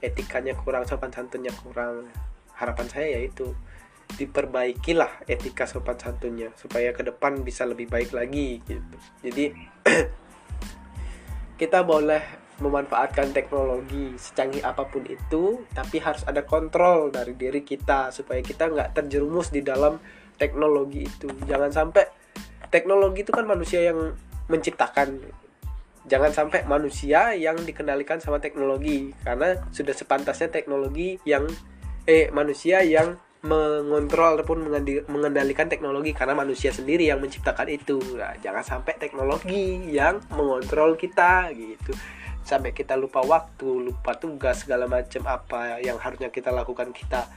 etikanya kurang sopan santunnya kurang harapan saya yaitu diperbaikilah etika sopan santunnya supaya ke depan bisa lebih baik lagi gitu. Jadi [clears throat] kita boleh memanfaatkan teknologi secanggih apa pun itu, tapi harus ada kontrol dari diri kita supaya kita nggak terjerumus di dalam teknologi itu. Jangan sampai teknologi itu kan manusia yang menciptakan. Jangan sampai manusia yang dikendalikan sama teknologi karena sudah sepantasnya teknologi yang eh manusia yang mengontrol ataupun mengendalikan teknologi karena manusia sendiri yang menciptakan itu. Nah, jangan sampai teknologi yang mengontrol kita gitu. Sampai kita lupa waktu lupa tugas segala macam apa yang harusnya kita lakukan kita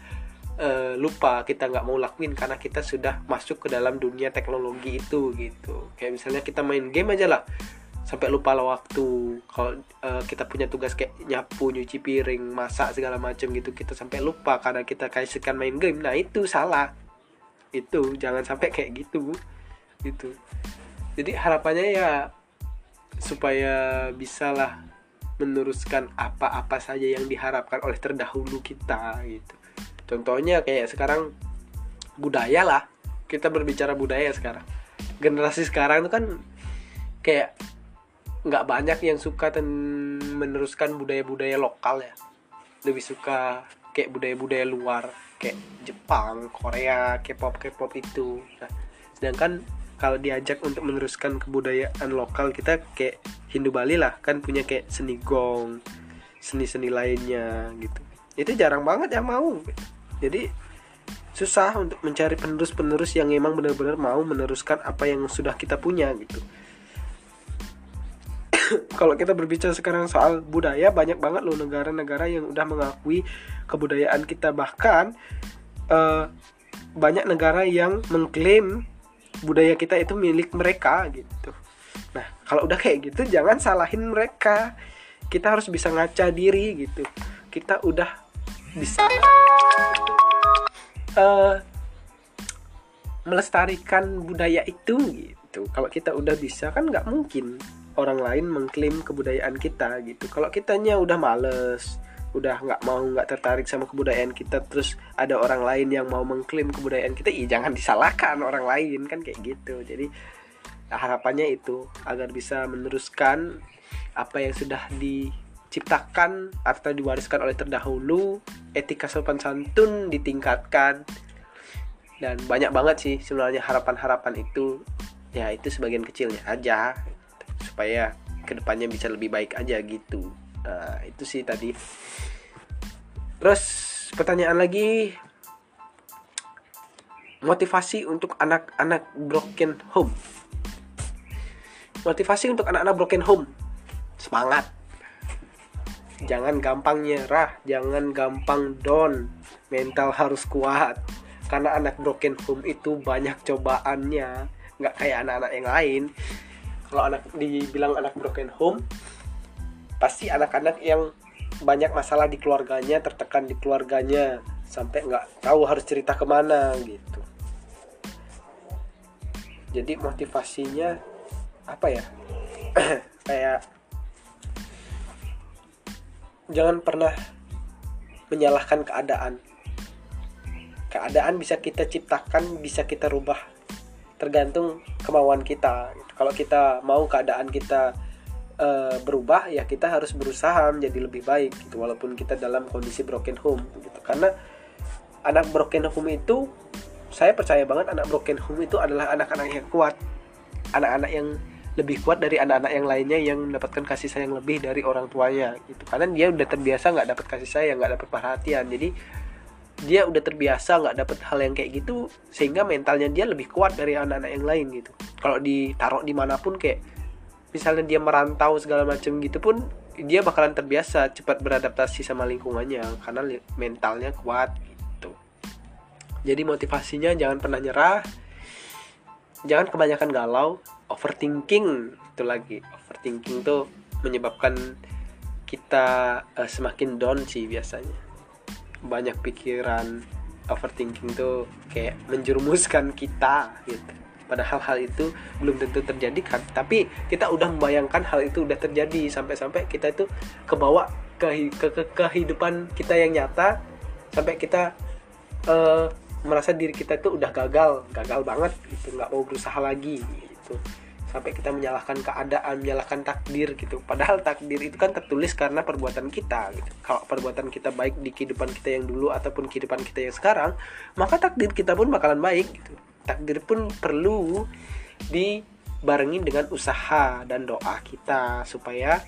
uh, lupa kita nggak mau lakuin karena kita sudah masuk ke dalam dunia teknologi itu gitu. Kayak misalnya kita main game aja lah sampai lupa lah waktu kalau uh, kita punya tugas kayak nyapu nyuci piring masak segala macam gitu kita sampai lupa karena kita kasihkan main game. Nah itu salah. Itu jangan sampai kayak gitu. Gitu. Jadi harapannya ya supaya bisalah meneruskan apa-apa saja yang diharapkan oleh terdahulu kita gitu. Contohnya kayak sekarang budaya lah. Kita berbicara budaya sekarang. Generasi sekarang itu kan kayak nggak banyak yang suka dan meneruskan budaya-budaya lokal ya. Lebih suka kayak budaya-budaya luar kayak Jepang, Korea, K-pop, K-pop itu. Nah, sedangkan kalau diajak untuk meneruskan kebudayaan lokal kita kayak Hindu Bali lah kan punya kayak seni gong seni-seni lainnya gitu. Itu jarang banget yang mau. Jadi susah untuk mencari penerus-penerus yang emang benar-benar mau meneruskan apa yang sudah kita punya gitu [laughs] kalau kita berbicara sekarang soal budaya banyak banget loh negara-negara yang udah mengakui kebudayaan kita. Bahkan uh, banyak negara yang mengklaim budaya kita itu milik mereka gitu. Nah kalau udah kayak gitu jangan salahin mereka. Kita harus bisa ngaca diri gitu. Kita udah bisa uh, melestarikan budaya itu gitu. Kalau kita udah bisa kan nggak mungkin orang lain mengklaim kebudayaan kita gitu. Kalau kitanya udah males udah nggak mau nggak tertarik sama kebudayaan kita terus ada orang lain yang mau mengklaim kebudayaan kita iya jangan disalahkan orang lain kan kayak gitu. Jadi harapannya itu agar bisa meneruskan apa yang sudah diciptakan atau diwariskan oleh terdahulu etika sopan santun ditingkatkan. Dan banyak banget sih sebenarnya harapan-harapan itu. Ya itu sebagian kecilnya aja supaya ke depannya bisa lebih baik aja gitu Nah, itu sih tadi. Terus pertanyaan lagi motivasi untuk anak-anak broken home. Motivasi untuk anak-anak broken home. Semangat. Jangan gampang nyerah, jangan gampang down. Mental harus kuat. Karena anak broken home itu banyak cobaannya, nggak kayak anak-anak yang lain. Kalau anak dibilang anak broken home, pasti anak-anak yang banyak masalah di keluarganya tertekan di keluarganya sampai nggak tahu harus cerita ke mana gitu. Jadi motivasinya apa ya? [clears throat] Kayak jangan pernah menyalahkan keadaan. Keadaan bisa kita ciptakan bisa kita rubah tergantung kemauan kita kalau kita mau keadaan kita uh, berubah ya kita harus berusaha menjadi lebih baik gitu walaupun kita dalam kondisi broken home gitu. Karena anak broken home itu saya percaya banget anak broken home itu adalah anak-anak yang kuat. Anak-anak yang lebih kuat dari anak-anak yang lainnya yang mendapatkan kasih sayang lebih dari orang tuanya gitu. Karena dia udah terbiasa nggak dapat kasih sayang nggak dapat perhatian. Jadi dia udah terbiasa nggak dapat hal yang kayak gitu sehingga mentalnya dia lebih kuat dari anak-anak yang lain gitu. Kalau ditaruh di mana pun kayak misalnya dia merantau segala macam gitu pun dia bakalan terbiasa cepat beradaptasi sama lingkungannya karena mentalnya kuat gitu. Jadi motivasinya jangan pernah nyerah jangan kebanyakan galau overthinking itu lagi. Overthinking tuh menyebabkan kita uh, semakin down sih biasanya banyak pikiran overthinking tuh kayak menjerumuskan kita gitu. Padahal hal itu belum tentu terjadi kan. Tapi kita udah membayangkan hal itu udah terjadi. Sampai-sampai kita itu kebawa ke, ke, ke kehidupan kita yang nyata. Sampai kita uh, merasa diri kita itu udah gagal. Gagal banget gitu. Nggak mau berusaha lagi gitu sampai kita menyalahkan keadaan menyalahkan takdir gitu. Padahal takdir itu kan tertulis karena perbuatan kita gitu. Kalau perbuatan kita baik di kehidupan kita yang dulu ataupun kehidupan kita yang sekarang maka takdir kita pun bakalan baik gitu. Takdir pun perlu dibarengi dengan usaha dan doa kita supaya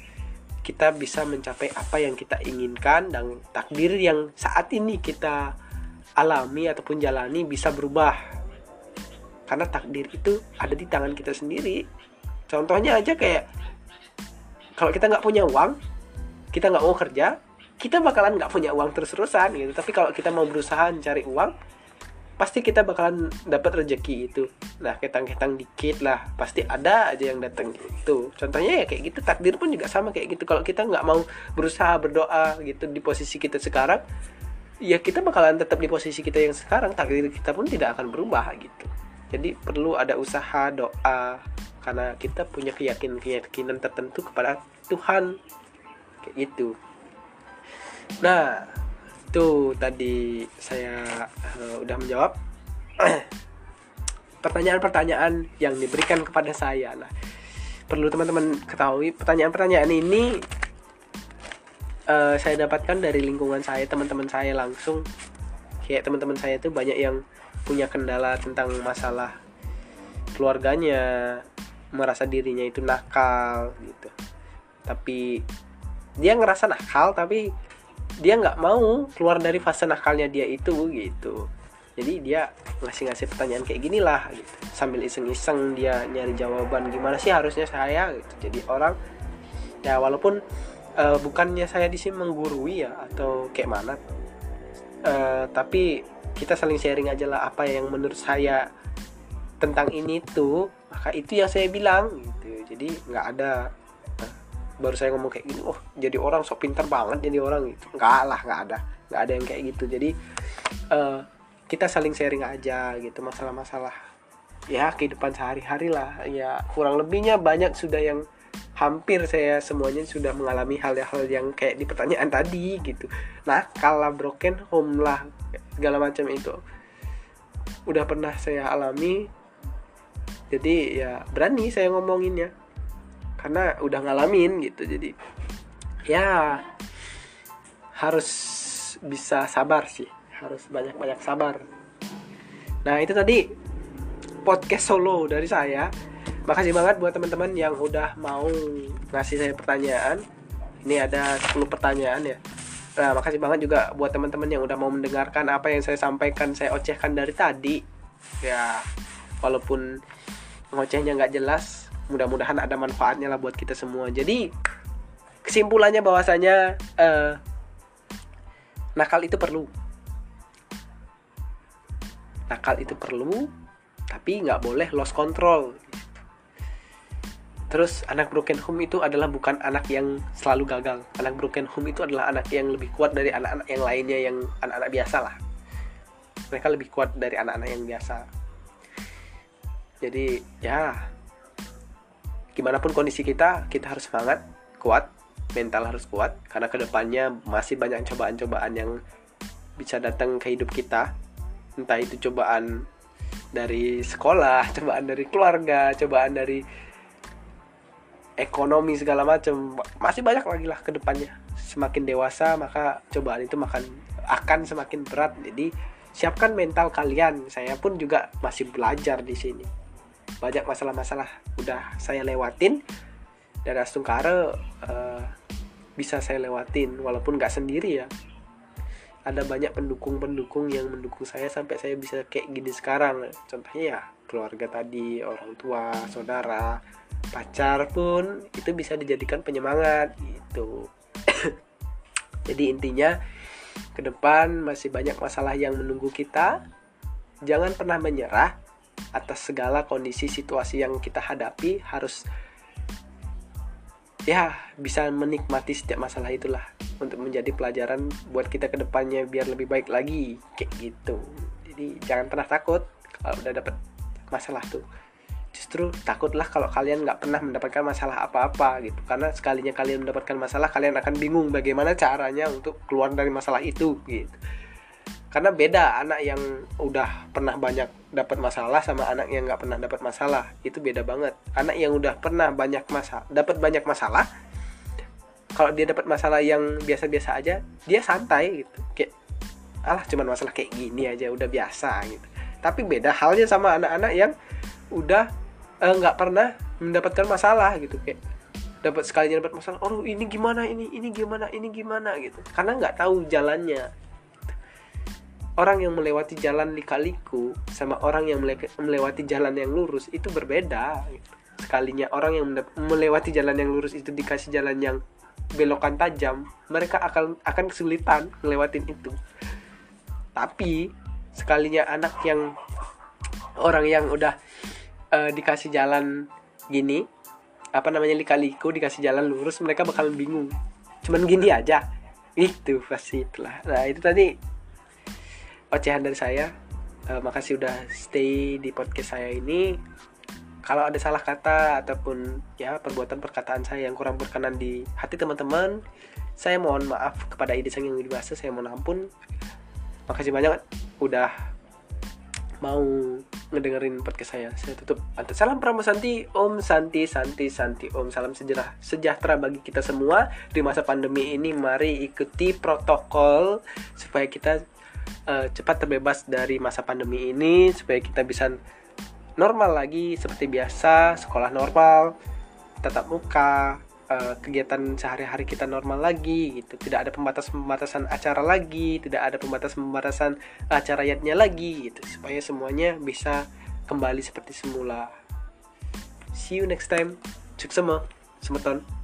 kita bisa mencapai apa yang kita inginkan dan takdir yang saat ini kita alami ataupun jalani bisa berubah karena takdir itu ada di tangan kita sendiri. Contohnya aja kayak kalau kita nggak punya uang kita nggak mau kerja kita bakalan nggak punya uang terus-terusan gitu. Tapi kalau kita mau berusaha mencari uang pasti kita bakalan dapat rezeki itu. Nah ketang-ketang dikit lah pasti ada aja yang datang gitu. Contohnya ya kayak gitu takdir pun juga sama kayak gitu. Kalau kita nggak mau berusaha berdoa gitu di posisi kita sekarang ya kita bakalan tetap di posisi kita yang sekarang takdir kita pun tidak akan berubah gitu jadi perlu ada usaha doa karena kita punya keyakinan keyakinan tertentu kepada Tuhan kayak gitu nah itu tadi saya uh, udah menjawab [clears throat] pertanyaan-pertanyaan yang diberikan kepada saya. Nah, perlu teman-teman ketahui pertanyaan-pertanyaan ini uh, saya dapatkan dari lingkungan saya, teman-teman saya langsung. Kayak teman-teman saya itu banyak yang punya kendala tentang masalah keluarganya, merasa dirinya itu nakal gitu. Tapi dia ngerasa nakal tapi dia nggak mau keluar dari fase nakalnya dia itu gitu. Jadi dia ngasih-ngasih pertanyaan kayak gini lah gitu. Sambil iseng-iseng dia nyari jawaban gimana sih harusnya saya? Gitu. Jadi orang ya walaupun uh, bukannya saya di sini menggurui ya atau kayak mana uh, tapi kita saling sharing aja lah apa yang menurut saya tentang ini tuh maka itu yang saya bilang gitu. Jadi nggak ada. Baru saya ngomong kayak gini oh jadi orang sok pintar banget jadi orang gitu. Nggak lah nggak ada. Nggak ada yang kayak gitu. Jadi uh, kita saling sharing aja gitu. Masalah-masalah ya kehidupan sehari-hari lah. Ya kurang lebihnya banyak sudah yang hampir saya semuanya sudah mengalami hal-hal yang kayak di pertanyaan tadi gitu. Nah kalau broken home lah segala macam itu. Udah pernah saya alami. Jadi ya berani saya ngomonginnya. Karena udah ngalamin gitu jadi ya harus bisa sabar sih. Harus banyak-banyak sabar. Nah itu tadi podcast solo dari saya makasih banget buat teman-teman yang udah mau ngasih saya pertanyaan. Ini ada 10 pertanyaan ya. Nah makasih banget juga buat teman-teman yang udah mau mendengarkan apa yang saya sampaikan saya ocehkan dari tadi. Ya walaupun ngocehnya nggak jelas mudah-mudahan ada manfaatnya lah buat kita semua. Jadi kesimpulannya bahwasanya uh, nakal itu perlu. Nakal itu perlu tapi nggak boleh lost control terus anak broken home itu adalah bukan anak yang selalu gagal. Anak broken home itu adalah anak yang lebih kuat dari anak-anak yang lainnya yang anak-anak biasa lah. Mereka lebih kuat dari anak-anak yang biasa. Jadi ya gimana pun kondisi kita kita harus semangat kuat mental harus kuat karena ke depannya masih banyak cobaan-cobaan yang bisa datang ke hidup kita. Entah itu cobaan dari sekolah [laughs] cobaan dari keluarga cobaan dari ekonomi segala macam masih banyak lagi lah ke depannya semakin dewasa maka cobaan itu makan akan semakin berat. Jadi siapkan mental kalian. Saya pun juga masih belajar di sini. Banyak masalah-masalah udah saya lewatin. Dan Astungkara uh, bisa saya lewatin walaupun nggak sendiri ya. Ada banyak pendukung-pendukung yang mendukung saya sampai saya bisa kayak gini sekarang. Contohnya ya keluarga tadi orang tua saudara pacar pun itu bisa dijadikan penyemangat gitu. [coughs] Jadi intinya ke depan masih banyak masalah yang menunggu kita. Jangan pernah menyerah atas segala kondisi situasi yang kita hadapi. Harus ya bisa menikmati setiap masalah itulah untuk menjadi pelajaran buat kita ke depannya biar lebih baik lagi kayak gitu. Jadi jangan pernah takut kalau udah dapet masalah tuh justru takutlah kalau kalian nggak pernah mendapatkan masalah apa-apa gitu. Karena sekalinya kalian mendapatkan masalah kalian akan bingung bagaimana caranya untuk keluar dari masalah itu gitu. Karena beda anak yang udah pernah banyak dapat masalah sama anak yang nggak pernah dapat masalah. Itu beda banget. Anak yang udah pernah banyak masalah dapat banyak masalah kalau dia dapat masalah yang biasa-biasa aja dia santai gitu. Kayak alah cuman masalah kayak gini aja udah biasa gitu. Tapi beda halnya sama anak-anak yang udah nggak uh, pernah mendapatkan masalah gitu kayak dapat sekalinya dapat masalah oh ini gimana ini ini gimana ini gimana gitu. Karena nggak tahu jalannya. Orang yang melewati jalan lika-liku sama orang yang melewati jalan yang lurus itu berbeda. Sekalinya orang yang melewati jalan yang lurus itu dikasih jalan yang belokan tajam mereka akan akan kesulitan ngelewatin itu. Tapi sekalinya anak yang orang yang udah uh, dikasih jalan gini apa namanya likaliku dikasih jalan lurus mereka bakalan bingung. Cuman gini aja. Itu pasti itulah. Nah itu tadi ocehan dari saya. Uh, makasih udah stay di podcast saya ini. Kalau ada salah kata ataupun ya perbuatan perkataan saya yang kurang berkenan di hati teman-teman saya mohon maaf kepada ide sang yang dibahas saya mohon ampun. Makasih banyak udah mau ngedengerin podcast saya. Saya tutup. Salam Santi. Om Santi Santi Santi. Om salam sejarah sejahtera bagi kita semua. Di masa pandemi ini mari ikuti protokol supaya kita uh, cepat terbebas dari masa pandemi ini supaya kita bisa normal lagi seperti biasa sekolah normal tetap muka uh, kegiatan sehari-hari kita normal lagi gitu. Tidak ada pembatas-pembatasan acara lagi tidak ada pembatasan-pembatasan acara yatnya lagi gitu. Supaya semuanya bisa kembali seperti semula. See you next time. Cuk semua. Semeton